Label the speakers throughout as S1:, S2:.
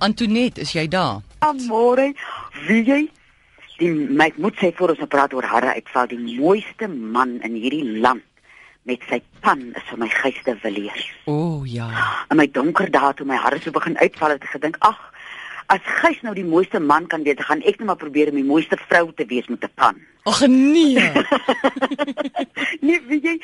S1: Antoinette, is jy daar?
S2: Amore, wie jy? Die my moet sê voor ons nou praat oor harre uitval, die mooiste man in hierdie land met sy pan is vir my Geyste Villiers.
S1: O oh, ja.
S2: In my donker dae toe my hare so begin uitval het ek gedink, ag, as Geys nou die mooiste man kan wees, gaan ek net maar probeer om die mooiste vrou te wees met 'n pan.
S1: Ag nee.
S2: nee, weet jy,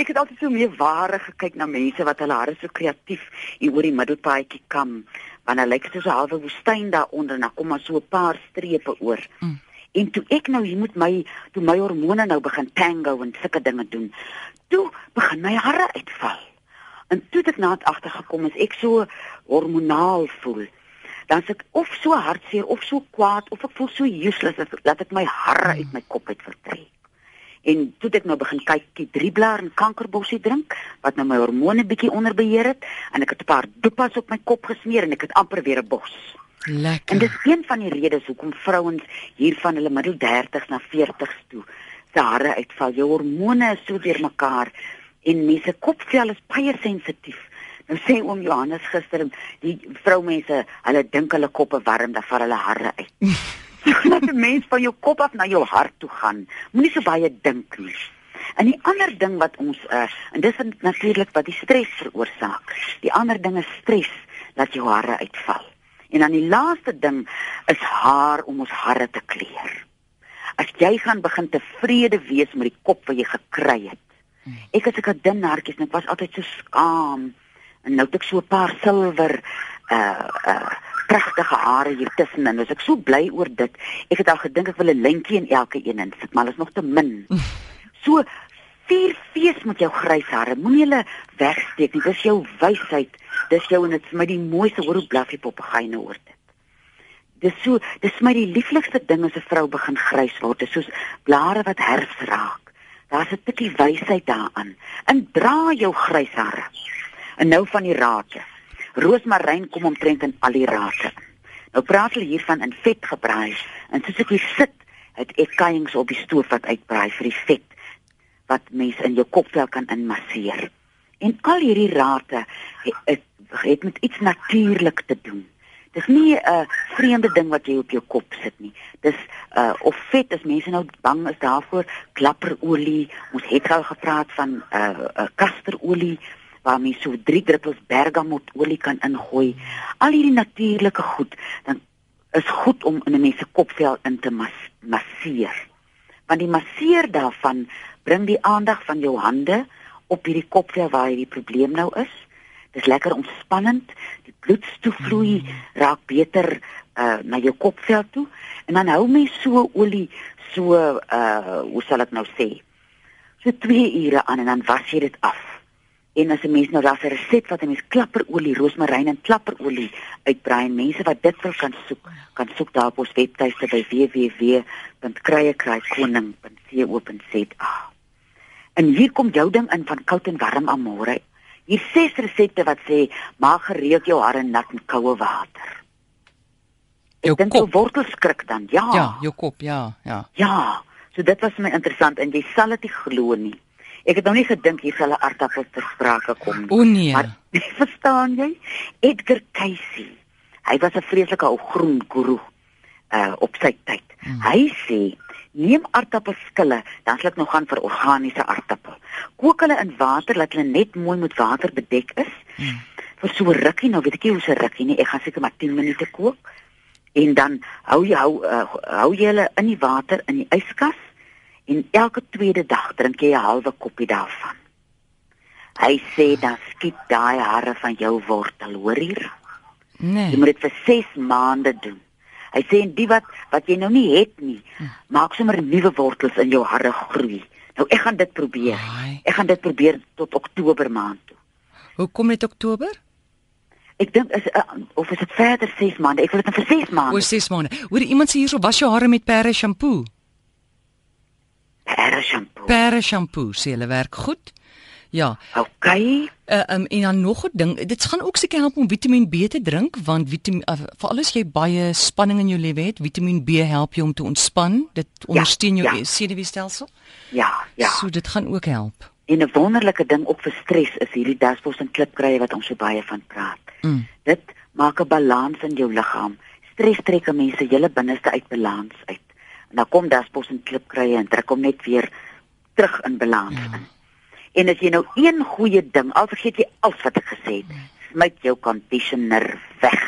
S2: ek het altyd so meer ware gekyk na mense wat hulle hare so kreatief hier oor die middelpaadjie kam, want hulle lyk soos 'n halwe woestyn daaronder en dan kom maar so 'n paar strepe oor. Mm. En toe ek nou hier met my toe my hormone nou begin tango en sulke dinge doen, toe begin my hare uitval. En toe het ek na dit agtergekom as ek so hormonaal voel, dan s'ek of so hartseer of so kwaad of ek voel so useless dat, dat ek my hare uit my kop uit vertrek. En toe het ek nou begin kyk die drie blaar en kankerbossie drink wat nou my hormone bietjie onder beheer het en ek het 'n paar dopas op my kop gesmeer en ek het amper weer 'n bos.
S1: Lekker.
S2: En dis een van die redes hoekom vrouens hier van hulle middel 30s na 40s toe se hare uitval. Jou hormone is so deurmekaar en mense kopvel is baie sensitief. Nou sê oom Johannes gister, die vroumense, hulle dink hulle koppe warm, dan val hulle hare uit. Laat 'n mens van jou kop af na jou hart toe gaan. Moenie so baie dink nie. En die ander ding wat ons uh, en dis natuurlik wat die stres veroorsaak. Die ander ding is stres dat jou hare uitval. En dan die laaste ding is haar om ons hare te kleur as jy gaan begin tevrede wees met die kop wat jy gekry het. Hmm. Ek het 'n dun hartjies en ek was altyd so skaam. En nou het ek so 'n paar silwer uh uh pragtige hare hier tussen en ek so bly oor dit. Ek het al gedink ek wil 'n lintjie in elke een insit, maar dit is nog te min. So vier fees met jou grys hare. Moenie hulle wegsteek nie. Dis jou wysheid. Dis jou en dit is my die mooiste hoor hoe blaf jy papegaai nou oor dit. Dis so, dis my die lieflikste ding as 'n vrou begin grys word, dis soos blare wat herfs raak. Daar's 'n tikkie wysheid daaraan. En dra jou grys hare. En nou van die rate. Roosmaryn kom omtrent in al die rate. Nou praat hulle hiervan in vet gebraai. En soos ek hier sit, het ek kaiings op die stoof wat uitbraai vir die vet wat mense in jou kopvel kan inmasseer. En al hierdie rate het, het, het met iets natuurlik te doen. Dis nie 'n uh, vreemde ding wat jy op jou kop sit nie. Dis uh of vet as mense nou bang is daarvoor, klapperolie. Ons het al gepraat van uh, uh, kasterolie waar mens so 3 druppels bergamotolie kan ingooi. Al hierdie natuurlike goed, dan is goed om in 'n mens se kopvel in te mas masseer. Want die masseer daarvan bring die aandag van jou hande op hierdie kopvel waar hierdie probleem nou is Dis lekker ontspannend. Die bloedstoevloei mm. raak beter uh na jou kopvel toe en dan hou mens so olie so uh hoe sal ek nou sê? So 2 ure aan en dan was jy dit af. En as 'n mens nou daar's 'n resept wat 'n mens klapperolie, roosmaryn en klapperolie uitbrei. Mense wat dit wil kan soek, kan soek daar op ons webtuiste by www.kruiekraaikoning.co.za. En hier kom jou ding in van koud en warm amore Hier ses resepte wat sê maak gereeld jou hare nat met koue water.
S1: Jou kop jou
S2: wortels skrik dan. Ja.
S1: Ja, jou kop, ja, ja.
S2: Ja. So dit was my interessant en jy sal dit nie glo nie. Ek het nog nie gedink hier sal 'n aardappel ter sprake kom nie.
S1: O nee.
S2: Maar verstaan jy? Edgar Cayce. Hy was 'n vreeslike ou groen guru uh op sy tyd. Hmm. Hy sê neem aardappelskille, dan sal ek nog gaan vir organiese aardappel. Kook hulle in water dat hulle net mooi met water bedek is. Hmm. Vir so rukkie, nou weet ek nie hoe se rukkie nie. Ek gaan seker maar 10 minute kook. En dan hou jy hou uh, hou jy hulle in die water in die yskas en elke tweede dag drink jy 'n halwe koppie daarvan. Hy sê dan skiet daai hare van jou wortel, hoor hier?
S1: Nee.
S2: Jy moet dit vir 6 maande doen. Hy sê en die wat wat jy nou nie het nie, maak sommer nuwe wortels in jou hare groei. Nou ek gaan dit probeer. Ek gaan dit probeer tot Oktober maand toe.
S1: Hoe kom dit Oktober?
S2: Ek dink is uh, of is dit verder 6 maande? Ek wil dit vir 6 maande.
S1: Oor 6 maande. Hoor iemand sê hierso was jou hare met pere shampoo?
S2: Pere shampoo.
S1: Pere shampoo, sê hulle werk goed. Ja.
S2: OK.
S1: Uh, um, en dan nog 'n ding, dit gaan ook seker help om Vitamiin B te drink want Vitamiin uh, veral as jy baie spanning in jou lewe het, Vitamiin B help jou om te ontspan. Dit ja, ondersteun jou ja. senuweestelsel.
S2: Ja, ja.
S1: So dit gaan ook help.
S2: En 'n wonderlike ding ook vir stres is hierdie dasbos en klipkruie wat ons so baie van praat. Mm. Dit maak 'n balans in jou liggaam. Stres trek mense hele binneste uit balans uit. En dan kom daspos en klipkrye en trek hom net weer terug in balans ja. in. En as jy nou een goeie ding, al vergeet jy alles wat ek gesê het, smyt jou conditioner weg.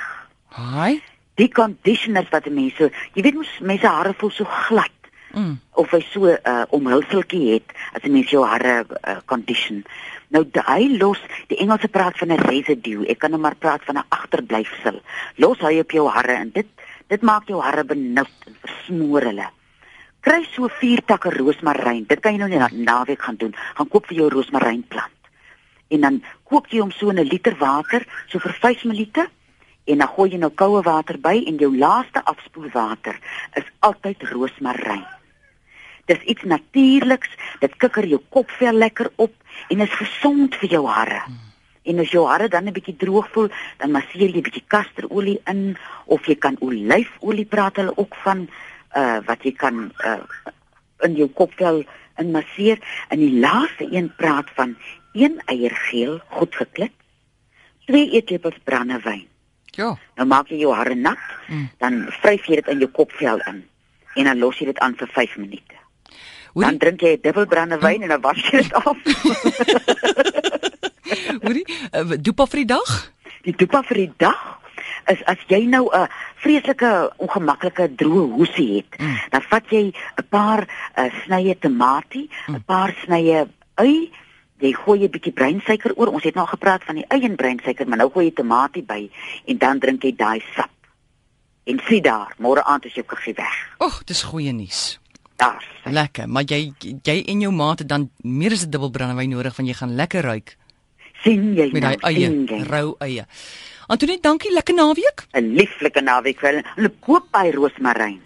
S1: Haai.
S2: Die conditioners wat mense, jy weet mos mense hare voel so glad. Mm. Of hy so 'n uh, omhulseltjie het as 'n mens jou hare uh, condition. Nou hy los, die Engelse praat van 'n residue. Ek kan nou maar praat van 'n agterblyfsel. Los hy op jou hare en dit dit maak jou hare benoud en versmoor hulle. Kry so vier takke roosmaryn. Dit kan jy nou net na naweek gaan doen. Gaan koop vir jou roosmarynplant. En dan kook jy hom so in 'n liter water, so vir 5 minute en dan gooi jy nou koue water by en jou laaste afspoelwater is altyd roosmaryn. Dis iets natuurliks, dit kikker jou kopvel lekker op en is gesond vir jou hare. Hmm. En as jou hare dan 'n bietjie droog voel, dan masseer jy 'n bietjie kasterolie in of jy kan olyfolie praat hulle ook van uh wat jy kan uh in jou kopvel in masseer. En die laaste een praat van een eiergeel goed geklik, twee eetlepels brandewyn.
S1: Ja.
S2: Nou maak jy jou hare nat, mm. dan vryf jy dit in jou kopvel in en dan los jy dit aan vir 5 minute. Hoorie? Dan drink jy 'n dubbel brandewyn en dan was jy dit af.
S1: Hoorie, uh, dopa vir die dag?
S2: Die dopa vir die dag is as jy nou 'n vreeslike ongemaklike droë hoesie het, mm. dan vat jy 'n paar uh, snye tamatie, 'n mm. paar snye ui, jy gooi 'n bietjie breinsuiker oor. Ons het nou gepraat van die ui en breinsuiker, maar nou gooi jy tamatie by en dan drink jy daai sap. En sien daar, môre aand is jou kuggie weg.
S1: Ag, dis goeie nuus
S2: daar.
S1: Lekker, maar jy jy en jou maat het dan meer as 'n dubbel brandewyn nodig want jy gaan lekker ruik.
S2: Sien jy
S1: met daai eie rou eie. Antonie, dankie, lekker naweek.
S2: 'n Lieflike naweek vir 'n koop by roosmaryn.